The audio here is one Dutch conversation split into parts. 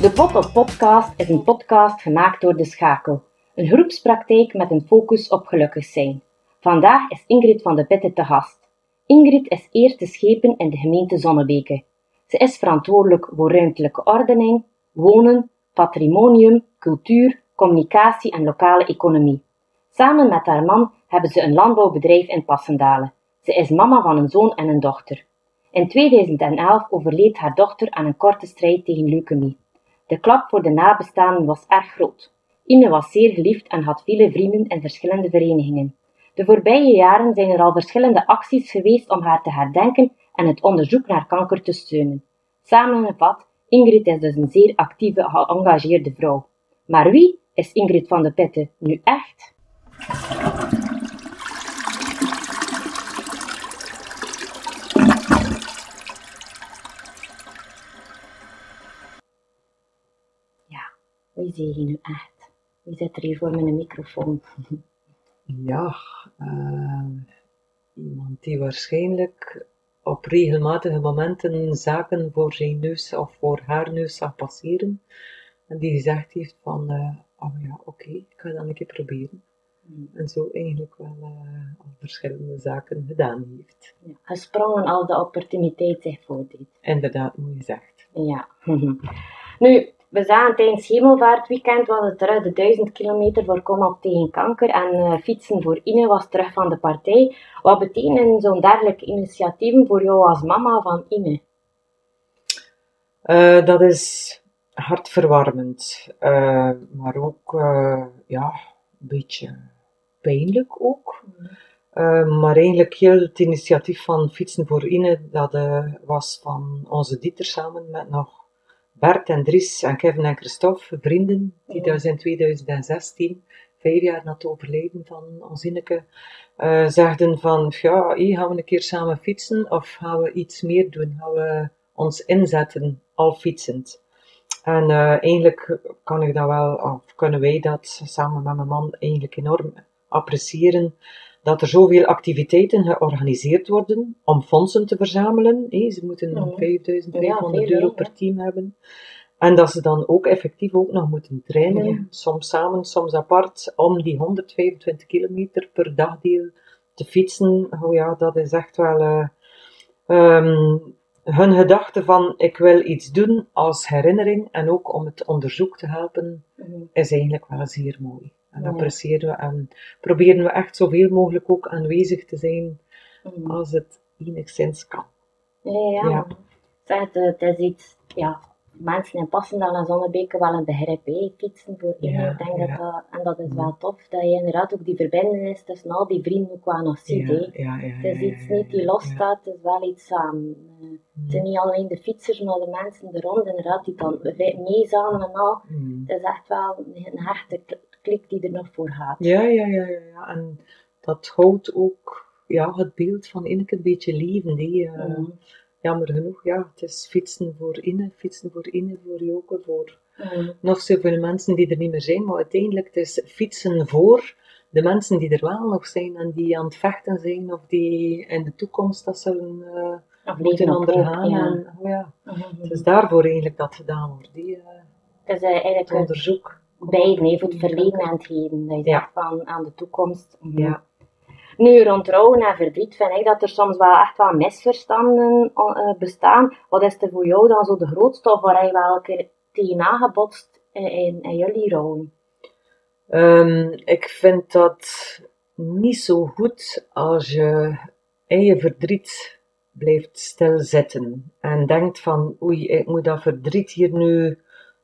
De op Podcast is een podcast gemaakt door De Schakel, een groepspraktijk met een focus op gelukkig zijn. Vandaag is Ingrid van de Pitte te gast. Ingrid is eerste schepen in de gemeente Zonnebeke. Ze is verantwoordelijk voor ruimtelijke ordening, wonen, patrimonium, cultuur, communicatie en lokale economie. Samen met haar man hebben ze een landbouwbedrijf in Passendalen. Ze is mama van een zoon en een dochter. In 2011 overleed haar dochter aan een korte strijd tegen leukemie. De klap voor de nabestaanden was erg groot. Ine was zeer geliefd en had vele vrienden in verschillende verenigingen. De voorbije jaren zijn er al verschillende acties geweest om haar te herdenken en het onderzoek naar kanker te steunen. Samengevat, Ingrid is dus een zeer actieve, geëngageerde vrouw. Maar wie is Ingrid van de Pitte nu echt? Zie je nu echt? Wie zit er hier voor mijn microfoon? Ja, uh, iemand die waarschijnlijk op regelmatige momenten zaken voor zijn neus of voor haar neus zag passeren. En die gezegd heeft van, uh, oh ja, oké, ik ga dat een keer proberen. Hmm. En zo eigenlijk wel uh, al verschillende zaken gedaan heeft. Ja, gesprongen als de opportuniteit zich voordeed. Inderdaad, mooi gezegd. Ja. nu, we zagen tijdens Hemelvaartweekend was het terug de 1000 kilometer voor Kom op tegen kanker en uh, fietsen voor Ine was terug van de partij. Wat betekenen zo'n dergelijke initiatieven voor jou als mama van Ine? Uh, dat is hartverwarmend, uh, maar ook ja, een beetje pijnlijk ook. maar eigenlijk heel het initiatief van Fietsen voor Ine, dat was van onze Dieter samen met nog Bart en Dries en Kevin en Christophe, vrienden, die dus in 2016, vijf jaar na het overlijden van ons Inneke, uh, zegden van, ja, hier gaan we een keer samen fietsen, of gaan we iets meer doen, gaan we ons inzetten, al fietsend. En uh, eigenlijk kan ik dat wel, of kunnen wij dat samen met mijn man eigenlijk enorm appreciëren, dat er zoveel activiteiten georganiseerd worden om fondsen te verzamelen. ze moeten nog 5500 euro per team hebben. En dat ze dan ook effectief ook nog moeten trainen, soms samen, soms apart, om die 125 kilometer per dagdeel te fietsen. Oh ja, dat is echt wel uh, um, hun gedachte van ik wil iets doen als herinnering en ook om het onderzoek te helpen, is eigenlijk wel zeer mooi. En dat appreciëren we en proberen we echt zoveel mogelijk ook aanwezig te zijn mm. als het enigszins kan. Ja, ja. ja. Het, is iets, ja, mensen in Passendal en Zonnebeke wel een begrip, hè, fietsen voor iedereen. ik denk dat dat, en dat is wel tof, dat je inderdaad ook die verbindenis tussen al die vrienden ook wel nog ziet. het is iets niet die losstaat, het is wel iets samen. Uh, het zijn niet alleen de fietsers, maar de mensen er rond, inderdaad, die dan mee samen en al. Mm. Het is echt wel een hechte klik die er nog voor gaat. Ja, ja, ja, ja. En dat houdt ook ja, het beeld van Ineke een beetje leven. Die, uh, mm. Jammer genoeg, ja, het is fietsen voor Inne, fietsen voor Inne, voor Joke, voor mm. nog zoveel mensen die er niet meer zijn. Maar uiteindelijk het is fietsen voor de mensen die er wel nog zijn en die aan het vechten zijn of die in de toekomst dat zullen uh, moeten ondergaan. Ja. En, oh ja. Mm-hmm. Het is daarvoor eigenlijk dat gedaan wordt, die uh, het is, uh, eigenlijk onderzoek beiden, even voor het verleden en het heden. Dat je zegt van aan de toekomst. Mhm. Ja. Nu, rond rouwen en verdriet vind ik dat er soms wel echt wel misverstanden uh, bestaan. Wat is er voor jou dan zo de grootste of waar je wel een keer tegenaan gebotst in, in, jullie rouwen? Um, ik vind dat niet zo goed als je in je verdriet blijft stilzitten en denkt van oei, ik moet dat verdriet hier nu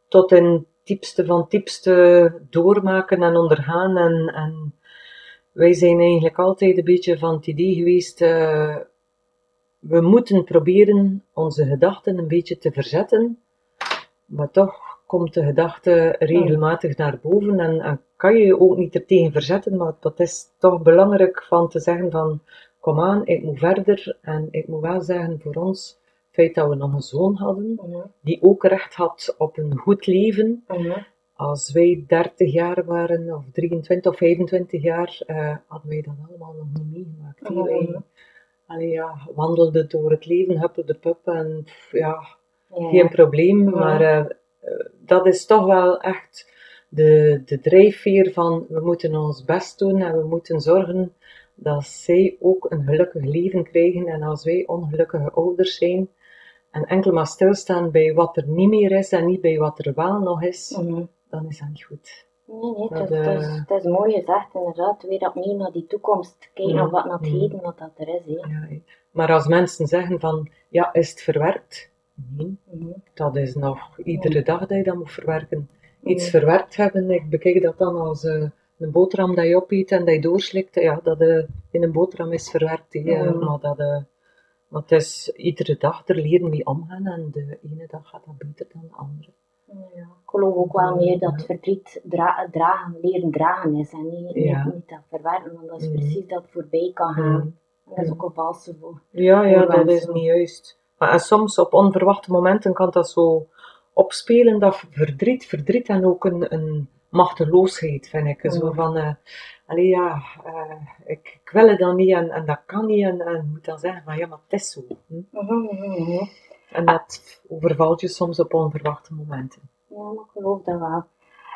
tot in diepste van diepste doormaken en ondergaan. En, en wij zijn eigenlijk altijd een beetje van het idee geweest, uh, we moeten proberen onze gedachten een beetje te verzetten, maar toch komt de gedachte regelmatig naar boven en, en kan je je ook niet er tegen verzetten, maar dat is toch belangrijk van te zeggen van, kom aan, ik moet verder en ik moet wel zeggen voor ons, feit dat we nog een zoon hadden, mhm. die ook recht had op een goed leven. Mhm. Als wij 30 jaar waren, of 23 of 25 jaar, uh, hadden wij dat allemaal nog niet meegemaakt. Mm Wij allee, ja, wandelden door het leven, huppelde de pup en ja, geen probleem. Maar uh, eh, dat is toch wel echt de, de drijfveer van we moeten ons best doen en we moeten zorgen dat zij ook een gelukkig leven krijgen. En als wij ongelukkige ouders zijn en enkel maar stilstaan bij wat er niet meer is en niet bij wat er wel nog is, Mhm. Dan is dat niet goed. Nee, nee, het, Dat, is, eh, mooi gezegd, inderdaad. Weer opnieuw naar die toekomst. Kijken Ja. naar wat naar het heden, wat dat er is. Hè. Ja, maar als mensen zeggen van, ja, is het verwerkt? Nee, Mhm. dat is nog iedere dag dat je dat moet verwerken. Iets verwerkt hebben, ik bekijk dat dan als eh, een boterham dat je opeet en dat je doorslikt. Ja, dat eh, in een boterham is verwerkt. Ja. Maar, dat, eh, maar het is iedere dag er leren mee omgaan en de ene dag gaat dat beter dan de andere. Ja. Ik geloof ook wel meer dat verdriet dra- dragen, leren dragen is. En niet, Ja. niet, niet dat verwerken, want dat is Mhm. precies dat het voorbij kan gaan. Mhm. Dat is ook een valse voor. Ja, ja, Voor dat is niet juist. Maar en soms op onverwachte momenten kan dat zo opspelen, dat verdriet, verdriet en ook een, een machteloosheid, vind ik. Zo Mm. van, allee ja, eh, ik, ik wil het dan niet en, en dat kan niet en, moet dan zeggen, maar ja, maar het is zo. Hm? En dat overvalt je soms op onverwachte momenten. Ja, maar ik geloof dat wel.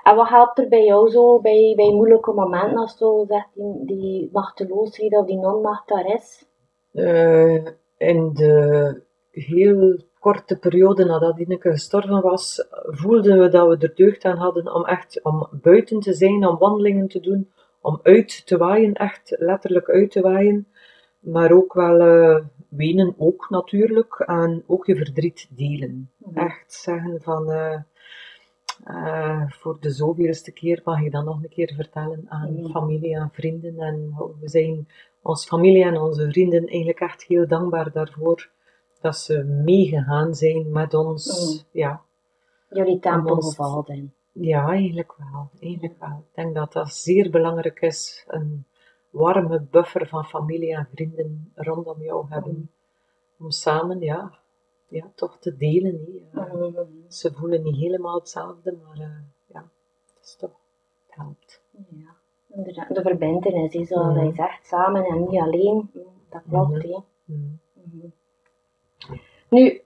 En wat helpt er bij jou zo, bij, bij moeilijke momenten, als zo zegt, die, die machteloosheid of die non-macht daar is? Eh, in de heel korte periode nadat Ineke gestorven was, voelden we dat we er deugd aan hadden om echt om buiten te zijn, om wandelingen te doen, om uit te waaien, echt letterlijk uit te waaien. Maar ook wel eh, wenen ook natuurlijk en ook je verdriet delen. Mhm. Echt zeggen van eh, eh, voor de zoveelste keer mag ik dat nog een keer vertellen aan Mhm. familie en vrienden. En we zijn ons familie en onze vrienden eigenlijk echt heel dankbaar daarvoor dat ze meegegaan zijn met ons. Mhm. Ja, Jullie tempel ons- gevallen. ja, eigenlijk wel. Eigenlijk wel. Ik denk dat dat zeer belangrijk is. Een warme buffer van familie en vrienden rondom jou hebben. Om samen, ja, ja, toch te delen. hè. Ja. Ze voelen niet helemaal hetzelfde, maar eh, ja, het is toch, het helpt. Ja, inderdaad. De verbindenis, zoals Mhm. hij zegt, samen en niet alleen. Dat klopt, hè. Mm. Nu,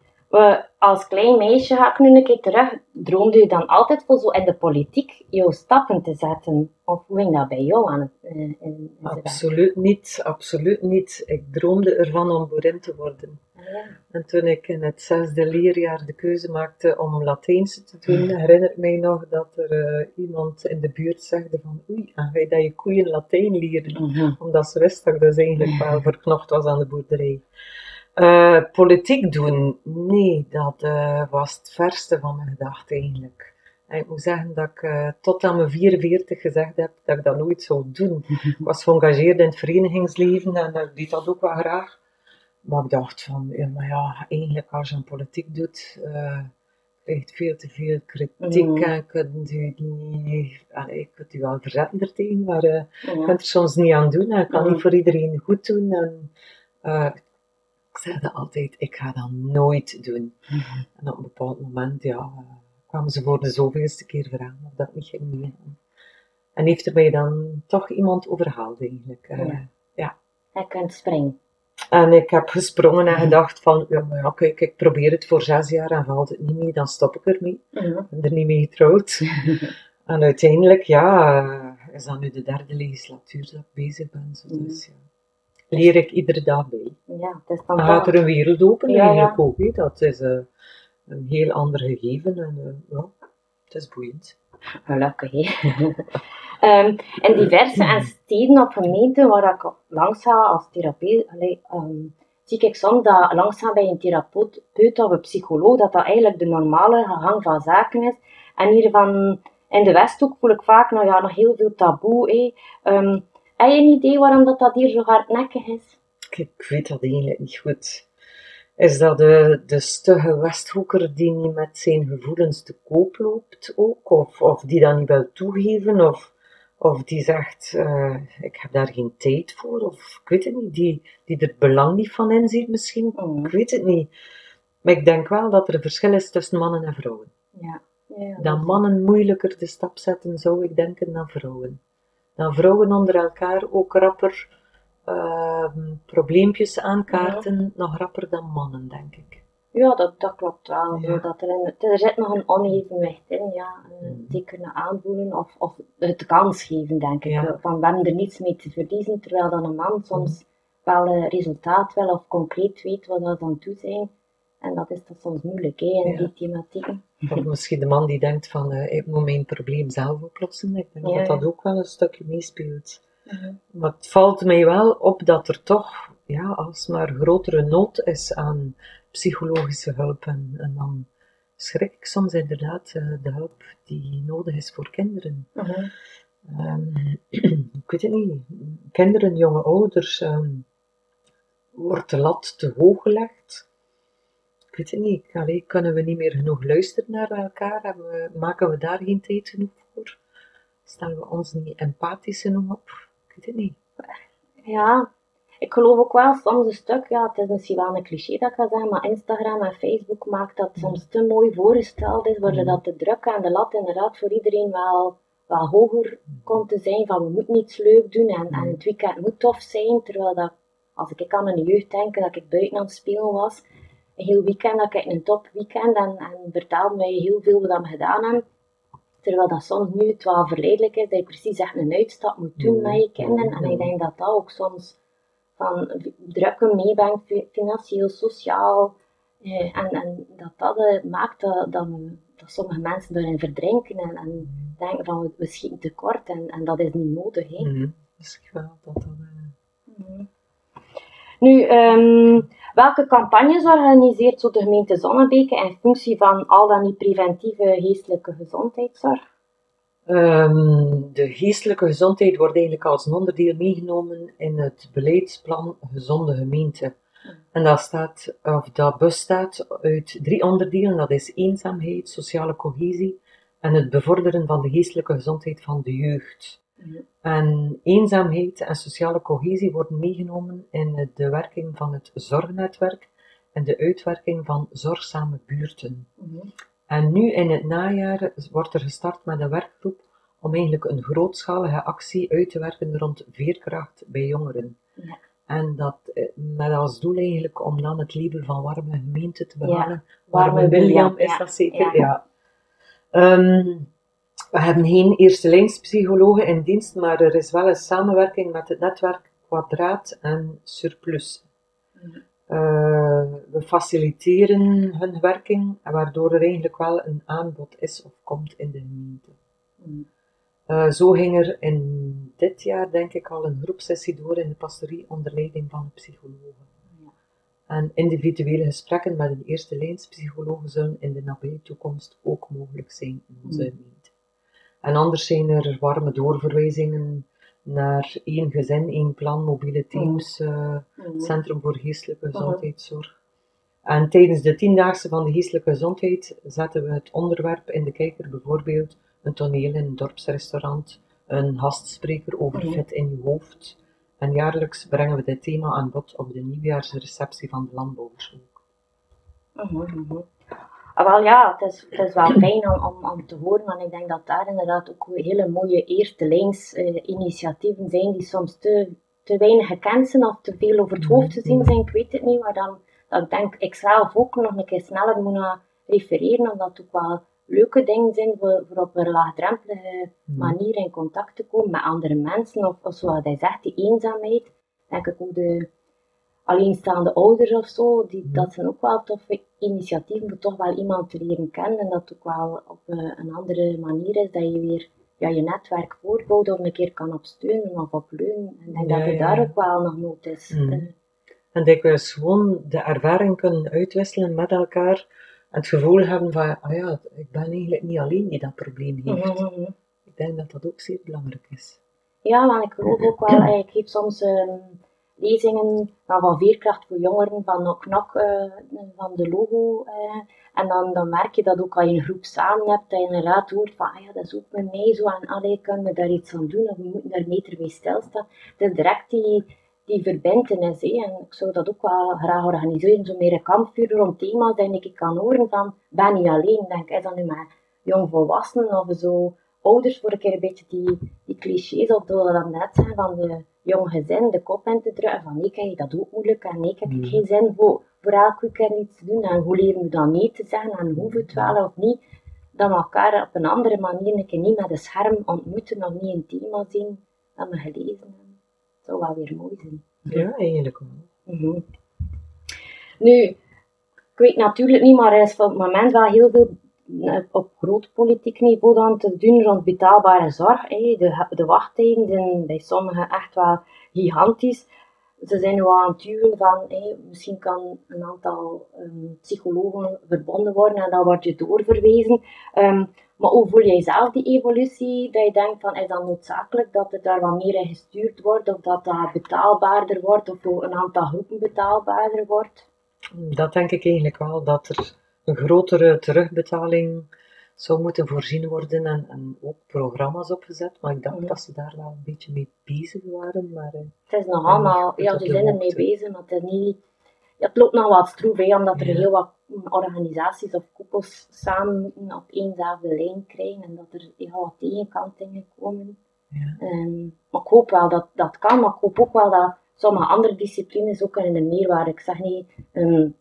als klein meisje ga ik nu een keer terug. Droomde je dan altijd voor zo in de politiek jouw stappen te zetten? Of hoe ging dat bij jou aan eh, in, in? Absoluut niet, absoluut niet. Ik droomde ervan om boerin te worden. Ah, ja. En toen ik in het zesde leerjaar de keuze maakte om Latijnse te doen, herinner ik mij nog dat er eh, iemand in de buurt zegde van oei, en ga je dat je koeien Latijn leren? Mhm. Omdat ze wist dat ik dus eigenlijk wel verknocht was aan de boerderij. Eh, politiek doen, nee, dat eh, was het verste van mijn gedachten eigenlijk. En ik moet zeggen dat ik eh, tot aan mijn 44 gezegd heb dat ik dat nooit zou doen. Ik was geëngageerd in het verenigingsleven en ik deed dat ook wel graag. Maar ik dacht van, ja, maar ja, eigenlijk als je een politiek doet, eh krijg je veel te veel kritiek Mhm. en kunt u niet, je kunt u wel verzetten ertegen, maar eh, je Ja. kunt er soms niet aan doen en kan Mhm. niet voor iedereen goed doen. En, eh, ik zei altijd, ik ga dat nooit doen. En op een bepaald moment, ja, eh, kwamen ze voor de zoveelste keer vragen of dat niet ging meegaan. En heeft er mij dan toch iemand overhaald eigenlijk. eh. Ja. ja. Hij kunt springen. En ik heb gesprongen en gedacht van, ja, maar ja, kijk, ik probeer het voor zes jaar en valt het niet mee, dan stop ik ermee. Mhm. Ik ben er niet mee getrouwd. en uiteindelijk, ja, eh, is dat nu de derde legislatuur dat ik bezig ben. Zo, Mhm. dus ja, leer ik iedere dag bij. Ja, het is dan Dan gaat er een wereld open Ja, eigenlijk ja. ook. Dat is eh, een heel ander gegeven en eh, ja, het is boeiend. Gelukkig, in diverse en steden of gemeenten waar ik langs ga als therapeut, ehm, zie ik soms dat langs gaan bij een therapeut of een psycholoog, dat dat eigenlijk de normale gang van zaken is. En hier van, in de Westhoek voel ik vaak, nou ja, nog heel veel taboe. Heb je een idee waarom dat, dat hier zo hardnekkig is? Ik, ik weet dat eigenlijk niet goed. Is dat de, de stugge Westhoeker die niet met zijn gevoelens te koop loopt ook? Of, of die dat niet wil toegeven? Of, of die zegt, eh, ik heb daar geen tijd voor? Of ik weet het niet, die, die er belang niet van inziet misschien? Mm, Ik weet het niet. Maar ik denk wel dat er een verschil is tussen mannen en vrouwen. ja. Ja, Dat mannen moeilijker de stap zetten, zou ik denken, dan vrouwen. Dat vrouwen onder elkaar ook rapper ehm, probleempjes aankaarten, nog rapper dan mannen, denk ik. Ja, dat, dat klopt wel. Ja. Dat er, in, er zit nog een onevenwicht in, ja. Eh, Mhm. Zeker naar aanvoelen of, of het kans geven, denk ik. Ja. Van we hebben er niets mee te verliezen, terwijl dan een man soms wel een resultaat wil of concreet weet wat dat aan toe zijn. En dat is dat soms moeilijk, hè, in Ja. die thematieken. Of misschien de man die denkt van, eh, ik moet mijn probleem zelf oplossen. Ik denk Ja, dat dat ook wel een stukje meespeelt. Maar het valt mij wel op dat er toch, ja, alsmaar grotere nood is aan psychologische hulp. En, en dan schrik ik soms inderdaad eh, de hulp die nodig is voor kinderen. Mhm. Ehm, ik weet het niet. Kinderen, jonge ouders, ehm, wordt de lat te hoog gelegd? Ik weet het niet. Allee, kunnen we niet meer genoeg luisteren naar elkaar? We, maken we daar geen tijd genoeg voor? Stellen we ons niet empathisch genoeg op? Ik weet het niet. Ja, ik geloof ook wel soms een stuk, ja, het is misschien wel een cliché dat ik ga zeggen, maar Instagram en Facebook maakt dat soms te mooi voorgesteld is, waardoor Mhm. dat de druk en de lat inderdaad voor iedereen wel, wel hoger komt te zijn, van we moeten iets leuk doen en, en het weekend moet tof zijn, terwijl dat, als ik aan mijn jeugd denk, dat ik buiten aan het spelen was, een heel weekend, dat ik een top weekend en, en vertelde mij heel veel wat we gedaan hebben. Terwijl dat soms nu het wel verleidelijk is, dat je precies echt een uitstap moet doen Mhm. met je kinderen. En ik denk dat dat ook soms van drukken meebrengt, fi- financieel, sociaal. Eh, en, en dat dat eh, maakt dat, dat, we- dat sommige mensen daarin verdrinken en, en denken van we, we schieten tekort en, en dat is niet nodig. Hè. Misschien wel dat dat... eh, Mhm. Nu, ehm, welke campagnes organiseert zo de gemeente Zonnebeke in functie van al dan niet preventieve geestelijke gezondheidszorg? Ehm, de geestelijke gezondheid wordt eigenlijk als een onderdeel meegenomen in het beleidsplan Gezonde Gemeente. En dat, staat, of dat bestaat uit drie onderdelen. Dat is eenzaamheid, sociale cohesie en het bevorderen van de geestelijke gezondheid van de jeugd. En eenzaamheid en sociale cohesie worden meegenomen in de werking van het zorgnetwerk en de uitwerking van zorgzame buurten. Mhm. En nu in het najaar wordt er gestart met een werkgroep om eigenlijk een grootschalige actie uit te werken rond veerkracht bij jongeren. Ja. En dat eh, met als doel eigenlijk om dan het label van warme gemeente te behalen. Warme warme William William, is ja. dat zeker, Ja. ja. We hebben geen eerste lijnspsychologen in dienst, maar er is wel een samenwerking met het netwerk Kwadraat en Surplus. Mhm. Eh, we faciliteren hun werking, waardoor er eigenlijk wel een aanbod is of komt in de gemeente. Mhm. Eh, zo ging er in dit jaar, denk ik, al een groepsessie door in de pastorie onder leiding van een psycholoog. Ja. En individuele gesprekken met een eerste lijnspsycholoog zullen in de nabije toekomst ook mogelijk zijn in onze Mm. gemeente. En anders zijn er warme doorverwijzingen naar één gezin, één plan, mobiele teams, eh, Mhm. Centrum voor Geestelijke Gezondheidszorg. En tijdens de tiendaagse van de geestelijke gezondheid zetten we het onderwerp in de kijker, bijvoorbeeld een toneel in een dorpsrestaurant, een gastspreker over Mhm. fit in je hoofd. En jaarlijks brengen we dit thema aan bod op de nieuwjaarsreceptie van de landbouwers ook. Mhm. Ah, wel ja, het is, het is wel fijn om, om, om te horen, want ik denk dat daar inderdaad ook hele mooie eerste lijns eh, initiatieven zijn die soms te, te weinig gekend zijn of te veel over het hoofd te zien zijn, ik weet het niet, maar dan, dan denk ik zelf ook nog een keer sneller moet naar refereren, omdat het ook wel leuke dingen zijn voor, voor op een laagdrempelige Mhm. manier in contact te komen met andere mensen, of, of zoals hij zegt, die eenzaamheid, denk ik ook de alleenstaande ouders of zo, die, Mhm. dat zijn ook wel toffe initiatieven voor toch wel iemand te leren kennen en dat het ook wel op eh, een andere manier is dat je weer ja, je netwerk voorbouwt of een keer kan opsteunen of opleunen. En ik denk Ja, dat er ja, daar ook wel nog nood is. Mhm. Eh, En dikwijls gewoon de ervaring kunnen uitwisselen met elkaar en het gevoel hebben van, ah ja, ik ben eigenlijk niet alleen die dat probleem heeft. mhm, mhm. Ik denk dat dat ook zeer belangrijk is. Ja, want ik geloof ook wel, eh, ik geef soms ehm, lezingen dan van veerkracht voor jongeren van Nok eh, van de logo. eh, en dan, dan merk je dat ook als je een groep samen hebt, dat je inderdaad hoort van, ah ja, dat is ook met mij zo, en allee, kunnen we daar iets aan doen, of we moeten daar meter bij stilstaan. Het is direct die, die verbintenis, hè. en ik zou dat ook wel graag organiseren, zo meer een kampvuur rond thema's, dat ik kan horen van, ben niet alleen, Ik denk, is dat nu met jongvolwassenen of zo, ouders voor een keer een beetje die, die clichés of dat dan net zijn van de jong gezin de kop in te drukken van nee, kijk, dat ook moeilijk en nee, ik heb Mhm. geen zin voor, voor elk weekend iets te doen. En hoe leren we dan nee te zeggen en hoeven het wel of niet. Dat we elkaar op een andere manier een keer niet met een scherm ontmoeten of niet een thema zien dat we gelezen hebben. Dat zou wel weer mooi zijn. Ja, eigenlijk wel. Mhm. Nu, ik weet natuurlijk niet, maar er is op het moment wel heel veel op groot politiek niveau dan te doen rond betaalbare zorg. De, de wachttijden zijn bij sommigen echt wel gigantisch. Ze zijn nu aan het duwen van, misschien kan een aantal ehm, psychologen verbonden worden en dan word je doorverwezen. Ehm, maar hoe voel jij zelf die evolutie? Dat je denkt van, is dat noodzakelijk dat er daar wat meer in gestuurd wordt? Of dat dat betaalbaarder wordt? Of voor een aantal groepen betaalbaarder wordt? Dat denk ik eigenlijk wel, dat er een grotere terugbetaling zou moeten voorzien worden en, en ook programma's opgezet. Maar ik dacht dat ze daar wel een beetje mee bezig waren. Maar eh, Het is nog allemaal, ja, ze zijn ermee hoogte. bezig, maar het is niet... het loopt nog wat stroef, hè, omdat er Ja. heel wat organisaties of koepels samen op éénzelfde lijn krijgen en dat er heel wat tegenkantingen komen. ja. Ehm, maar ik hoop wel dat dat kan, maar ik hoop ook wel dat sommige andere disciplines ook in de meerwaarde. Ik zeg niet um,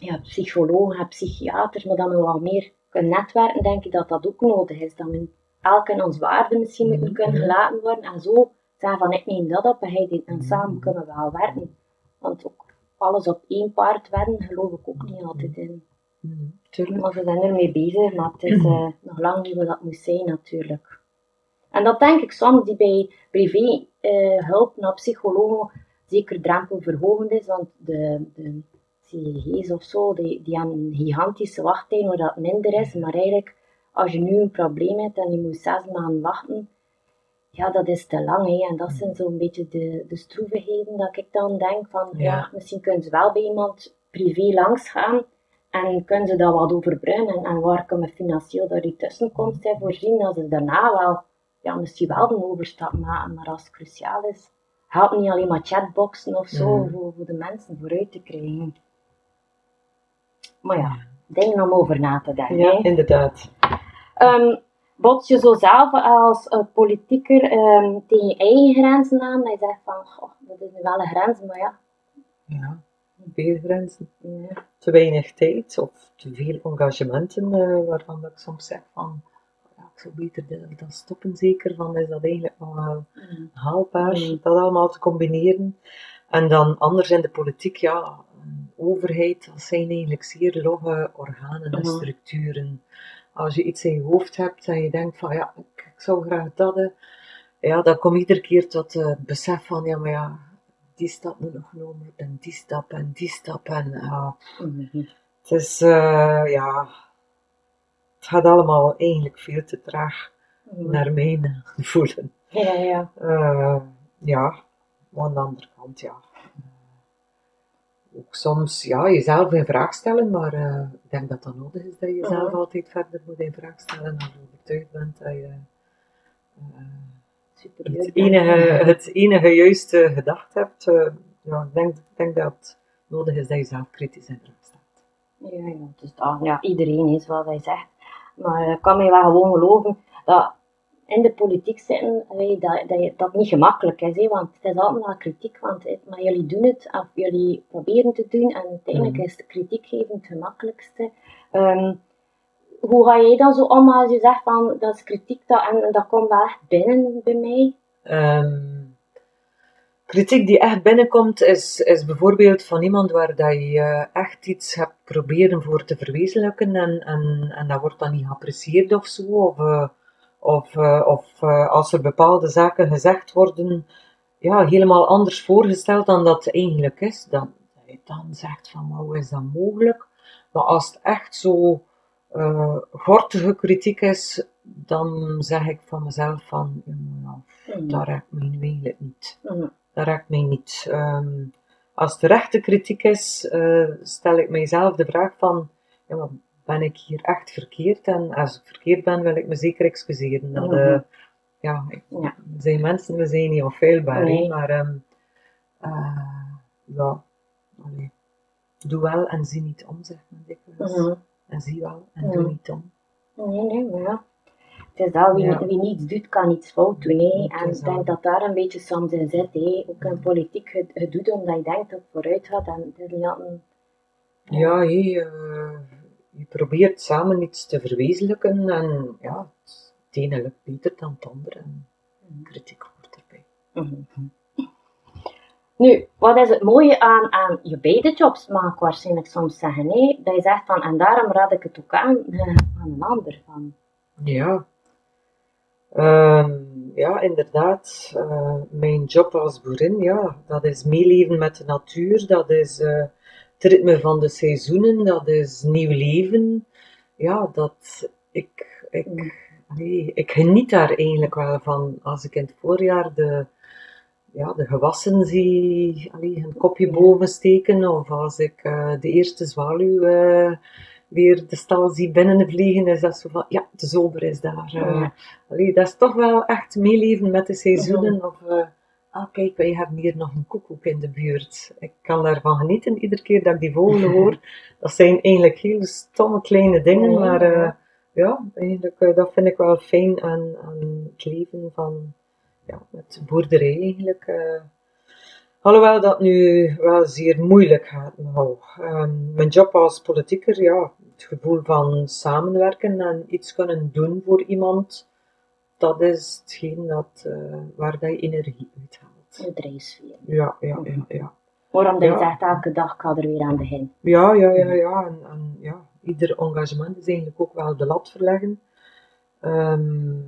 ja, psychologen en psychiaters, maar dat we wel meer kunnen netwerken, denk ik dat dat ook nodig is. Dat we elk in ons waarde misschien Mhm. kunnen gelaten worden en zo zeggen van ik neem dat op en hij dit en samen kunnen we wel werken. Want ook alles op één paard wedden geloof ik ook niet altijd in. Mhm, tuurlijk. Maar ze zijn ermee bezig, maar het is eh, nog lang niet wat dat moet zijn natuurlijk. En dat denk ik soms die bij privé eh, hulp naar psychologen zeker drempelverhogend is, want de, de CG's of zo, die, die hebben een gigantische wachttijd waar dat minder is, maar eigenlijk als je nu een probleem hebt en je moet zes maanden wachten, ja, dat is te lang. Hè. En dat zijn zo'n beetje de, de stroevigheden dat ik dan denk van, ja. Ja. misschien kunnen ze wel bij iemand privé langs gaan en kunnen ze dat wat overbruggen en, en waar kunnen we financieel door die tussenkomst zijn voorzien, dat ze daarna wel, ja, misschien wel de overstap maken, maar als het cruciaal is, helpt niet alleen maar chatboxen of zo, Mhm. voor, voor de mensen vooruit te krijgen. Maar ja, dingen om over na te denken. Ja, hè. inderdaad. Ehm, bots je zo zelf als eh, politieker ehm, tegen je eigen grenzen aan, dat je zegt van, goh, dat is nu wel een grens, maar ja. Ja, veel grenzen. ja. Te weinig tijd of te veel engagementen eh, waarvan ik soms zeg van ja, ik zou beter dat stoppen zeker van is dat eigenlijk nog wel Mm. haalbaar, Mm. dat allemaal te combineren. En dan anders in de politiek, ja, overheid, dat zijn eigenlijk zeer logge organen en Mhm. structuren. Als je iets in je hoofd hebt en je denkt van ja, ik, ik zou graag dat, hè, ja, dan kom je iedere keer tot het besef van ja, maar ja, die stap moet nog genomen worden, en die stap en die stap en Mhm. het is, eh, ja, het gaat allemaal eigenlijk veel te traag Mhm. naar mijn voelen. Ja, ja. Eh, ja, maar aan de andere kant, ja. Ook soms, ja, jezelf in vraag stellen, maar eh, ik denk dat dat nodig is dat je jezelf Mhm. altijd verder moet in vraag stellen als je overtuigd bent dat je eh, het, enige, het enige juiste gedacht hebt. Eh, ja, ik denk, ik denk dat het nodig is dat je zelf kritisch in vraag stelt. Ja, ja, dus dat, ja, iedereen is wat hij zegt. Maar ik kan mij wel gewoon geloven dat in de politiek zitten, allee, dat, dat, niet gemakkelijk is. Want het is altijd wel kritiek, want maar jullie doen het, of jullie proberen te doen, en uiteindelijk Mhm. is de kritiek geven het gemakkelijkste. Ehm, hoe ga jij dan zo om als je zegt van, dat is kritiek, dat, en dat komt wel echt binnen bij mij? Ehm, kritiek die echt binnenkomt is, is bijvoorbeeld van iemand waar dat je eh, echt iets hebt proberen voor te verwezenlijken en, en, en dat wordt dan niet geapprecieerd of zo. Of, eh, of, eh, of eh, als er bepaalde zaken gezegd worden, ja, helemaal anders voorgesteld dan dat het eigenlijk is. Dan, dan zegt van, maar hoe is dat mogelijk? Maar als het echt zo eh gortige kritiek is, dan zeg ik van mezelf van, Mhm. dat raakt mij eigenlijk niet. Mhm. Dat raakt mij niet. Ehm, als het rechte kritiek is, stel ik mijzelf de vraag van, ja, ben ik hier echt verkeerd? En als ik verkeerd ben, wil ik me zeker excuseren. Dat, eh, Mhm. ja, ik- Ja. zijn mensen, we zijn niet onfeilbaar, Nee. maar ehm, eh, ja, allee. doe wel en zie niet om, zegt men dikwijls. Mhm. En zie wel en Mhm. doe niet om. Nee, nee, maar ja. Het is dat, wie, Ja. wie niets doet, kan iets fout doen. Hè. Het En ik denk dat. daar een beetje soms in zit. Hè. Ook in politiek, je doet omdat je denkt dat het vooruit gaat. En het is niet altijd Ja, hé, eh, je probeert samen iets te verwezenlijken en ja, het ene lukt beter dan het andere. En kritiek hoort erbij. Mhm. Nu, wat is het mooie aan, aan je beide jobs, mag ik waarschijnlijk soms zeggen. Nee, dat je zegt van, en daarom raad ik het ook aan aan een ander. Van. Ja. Ehm, ja, inderdaad. eh, mijn job als boerin, ja, dat is meeleven met de natuur. Dat is eh, het ritme van de seizoenen. Dat is nieuw leven. Ja, dat ik, ik, nee, ik geniet daar eigenlijk wel van. Als ik in het voorjaar de, ja, de gewassen zie, allee, een kopje boven steken. Of als ik eh, de eerste zwaluw eh, weer de stal zie binnenvliegen, is dat zo van, ja, de zomer is daar. eh. Allee, dat is toch wel echt meeleven met de seizoenen. Of, eh, ah kijk, wij hebben hier nog een koekoek in de buurt. Ik kan daarvan genieten, iedere keer dat ik die vogelen hoor. Dat zijn eigenlijk heel stomme kleine dingen, Ja, maar ja. eh, ja, eigenlijk, eh, dat vind ik wel fijn aan, aan het leven van, ja, met boerderij eigenlijk. eh. Alhoewel dat nu wel zeer moeilijk gaat. Nou, ehm, mijn job als politieker, ja, het gevoel van samenwerken en iets kunnen doen voor iemand, dat is hetgeen dat, eh, waar dat je energie uit haalt. Je drijfsfeer. Ja, ja, ja, ja. Waarom dat je zegt, elke dag ik ga er weer aan beginnen. Ja, ja, ja, ja. En, en ja, ieder engagement is eigenlijk ook wel de lat verleggen. Ehm,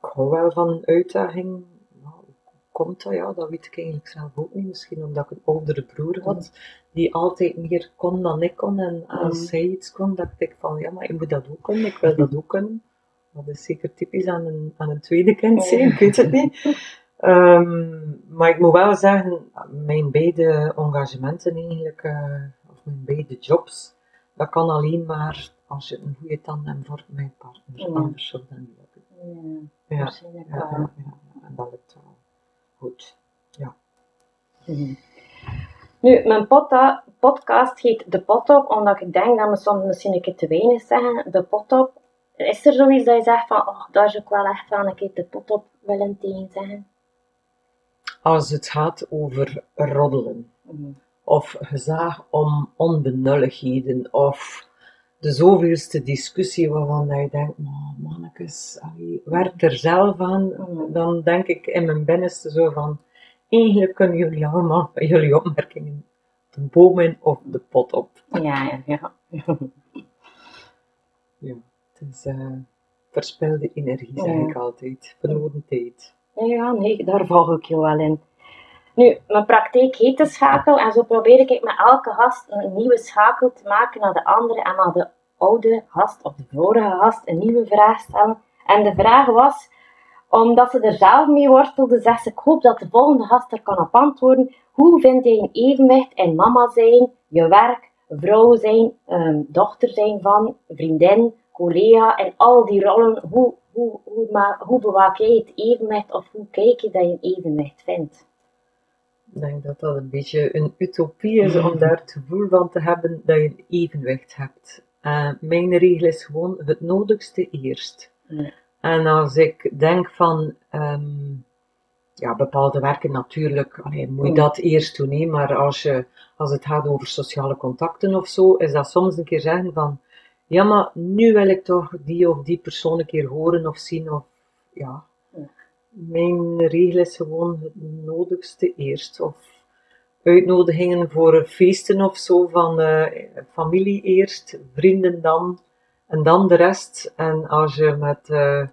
ik hou wel van een uitdaging. Nou, komt dat? Ja, dat weet ik eigenlijk zelf ook niet. Misschien omdat ik een oudere broer had, die altijd meer kon dan ik kon. En als Mhm. zij iets kon, dacht ik van, ja, maar ik moet dat ook kunnen. Ik wil dat ook kunnen. Dat is zeker typisch aan een, aan een tweede kind zijn, ik weet het niet. Ehm, maar ik moet wel zeggen, mijn beide engagementen eigenlijk, eh, of mijn beide jobs, dat kan alleen maar als je een goede tandem vormt met je partner. Ja. Anders zou dat niet lukken. Ja, Ja, ja, ja, ja. En dat lukt wel goed. Mhm. Nu, mijn podca- podcast heet De Pot Op, omdat ik denk dat we soms misschien een keer te weinig zeggen. De Pot Op. Is er zoiets dat je zegt van, oh, daar zou ik wel echt wel een keer de pot op willen tegen zeggen? Als het gaat over roddelen, Mhm. of gezaag om onbenulligheden, of de zoveelste discussie waarvan dat je denkt, maar mannetjes, werk er zelf aan, Mhm. dan denk ik in mijn binnenste zo van, eigenlijk kunnen jullie allemaal jullie opmerkingen de bomen of de pot op. Ja, ja, ja. Ja, het is eh verspilde energie, zeg ik altijd, verloren tijd. Ja, nee, daar volg ik je wel in. Nu, mijn praktijk heet de schakel en zo probeer ik met elke gast een nieuwe schakel te maken naar de andere en naar de oude gast of de vorige gast een nieuwe vraag stellen. En de vraag was, omdat ze er zelf mee worstelde, zegt ze, ik hoop dat de volgende gast er kan op antwoorden. Hoe vind jij een evenwicht in mama zijn, je werk, vrouw zijn, ehm, dochter zijn van, vriendin, collega en al die rollen? Hoe, hoe, hoe, maar, hoe bewaak jij het evenwicht of hoe kijk je dat je een evenwicht vindt? Ik denk dat dat een beetje een utopie is om daar het gevoel van te hebben dat je een evenwicht hebt. Eh, mijn regel is gewoon het nodigste eerst. Ja. En als ik denk van, ehm, ja, bepaalde werken natuurlijk, allee, moet je Ja. dat eerst doen, hè, maar als, je, als het gaat over sociale contacten of zo, is dat soms een keer zeggen van, ja, maar nu wil ik toch die of die persoon een keer horen of zien, of ja. Ja. Mijn regel is gewoon het nodigste eerst, of uitnodigingen voor feesten of zo, van eh, familie eerst, vrienden dan, en dan de rest. En als je met eh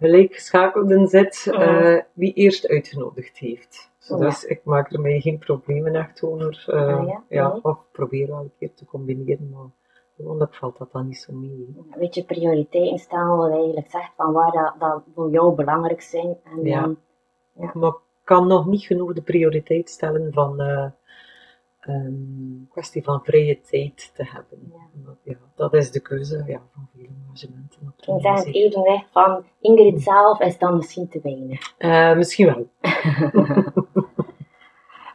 gelijkgeschakelden zit, eh, wie eerst uitgenodigd heeft. Dus ik maak er mij geen problemen echt over. Ah, ja? ja? Of probeer wel een keer te combineren, maar gewoonlijk valt dat dan niet zo mee. Weet je, prioriteiten stellen, wat eigenlijk zegt van waar dat, dat voor jou belangrijk zijn. En Ja. dan, Maar ik kan nog niet genoeg de prioriteit stellen van een kwestie van vrije tijd te hebben. Ja. Maar Ja, dat is de keuze ja, van veel engagementen. op ik zeg het evenwicht van Ingrid zelf is dan misschien te weinig. Eh, misschien wel.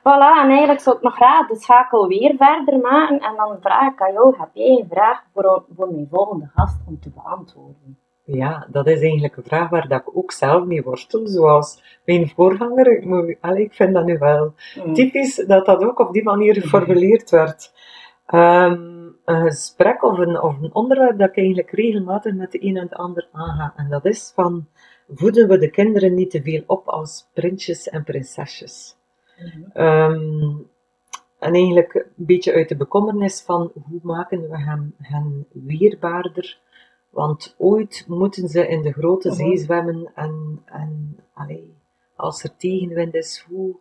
Voilà, en eigenlijk zou ik nog graag de schakel weer verder maken. En dan vraag ik aan jou, heb jij een vraag voor, voor mijn volgende gast om te beantwoorden? Ja, dat is eigenlijk een vraag waar dat ik ook zelf mee worstel, zoals mijn voorganger. Ik, moet, allee, ik vind dat nu wel Hmm. typisch dat dat ook op die manier geformuleerd werd. Ehm, een gesprek of een, of een onderwerp dat ik eigenlijk regelmatig met de een en de ander aanga. En dat is van, voeden we de kinderen niet te veel op als prinsjes en prinsesjes? Ehm, en eigenlijk een beetje uit de bekommernis van, hoe maken we hem, hen weerbaarder? Want ooit moeten ze in de grote Mhm. zee zwemmen en, en allee, als er tegenwind is, hoe,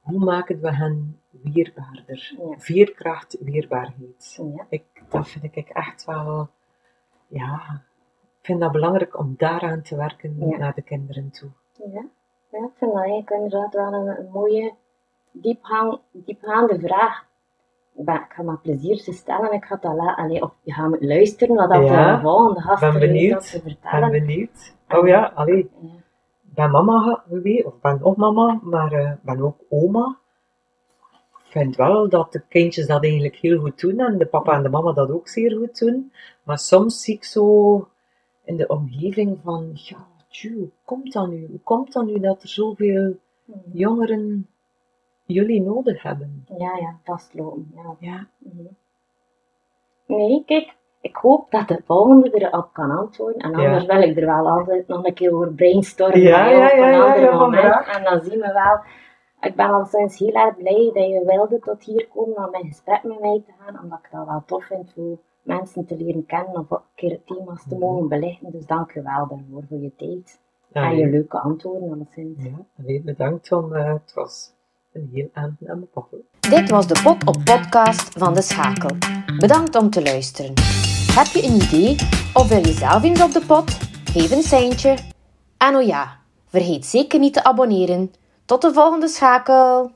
hoe maken we hen weerbaarder? Ja. Veerkracht, weerbaarheid. Ja. Ik, dat vind ik echt wel, ja, ik vind dat belangrijk om daaraan te werken Ja. naar de kinderen toe. Ja. ik vind dat eigenlijk inderdaad wel een, een mooie, diepgang, diepgaande vraag. Ik, ben, ik ga met plezier ze stellen. Ik ga dat la, allee, of je gaat luisteren wat dat Ja, de volgende gast ben heeft benieuwd. te Ik ben vertellen. benieuwd. Oh ja, allee, Ja. ik ben mama ge- geweest, of ben nog mama, maar eh, ik ben ook oma. Ik vind wel dat de kindjes dat eigenlijk heel goed doen en de papa en de mama dat ook zeer goed doen. Maar soms zie ik zo in de omgeving van, ja, tjoe, hoe komt dat nu? Hoe komt dat nu dat er zoveel jongeren jullie nodig hebben? Ja, ja, vastlopen. Ja. Ja, Mhm. Nee, kijk, ik hoop dat de volgende erop kan antwoorden. En Ja. anders wil ik er wel altijd nog een keer over brainstormen Ja, ja, op ja, een ja, ander ja, moment. En dan zien we wel. Ik ben al sinds heel erg blij dat je wilde tot hier komen om in gesprek met mij te gaan. Omdat ik dat wel tof vind mensen te leren kennen of een keer thema's te mogen belichten. Dus dank je wel daarvoor, voor je tijd. ja, En je leuke antwoorden alleszins. ja bedankt, want eh, het was een heel aangename babbel. Dit was de Pot op Podcast van De Schakel. Bedankt om te luisteren. Heb je een idee of wil je zelf eens op de pot? Geef een seintje. En oh ja, vergeet zeker niet te abonneren. Tot de volgende schakel!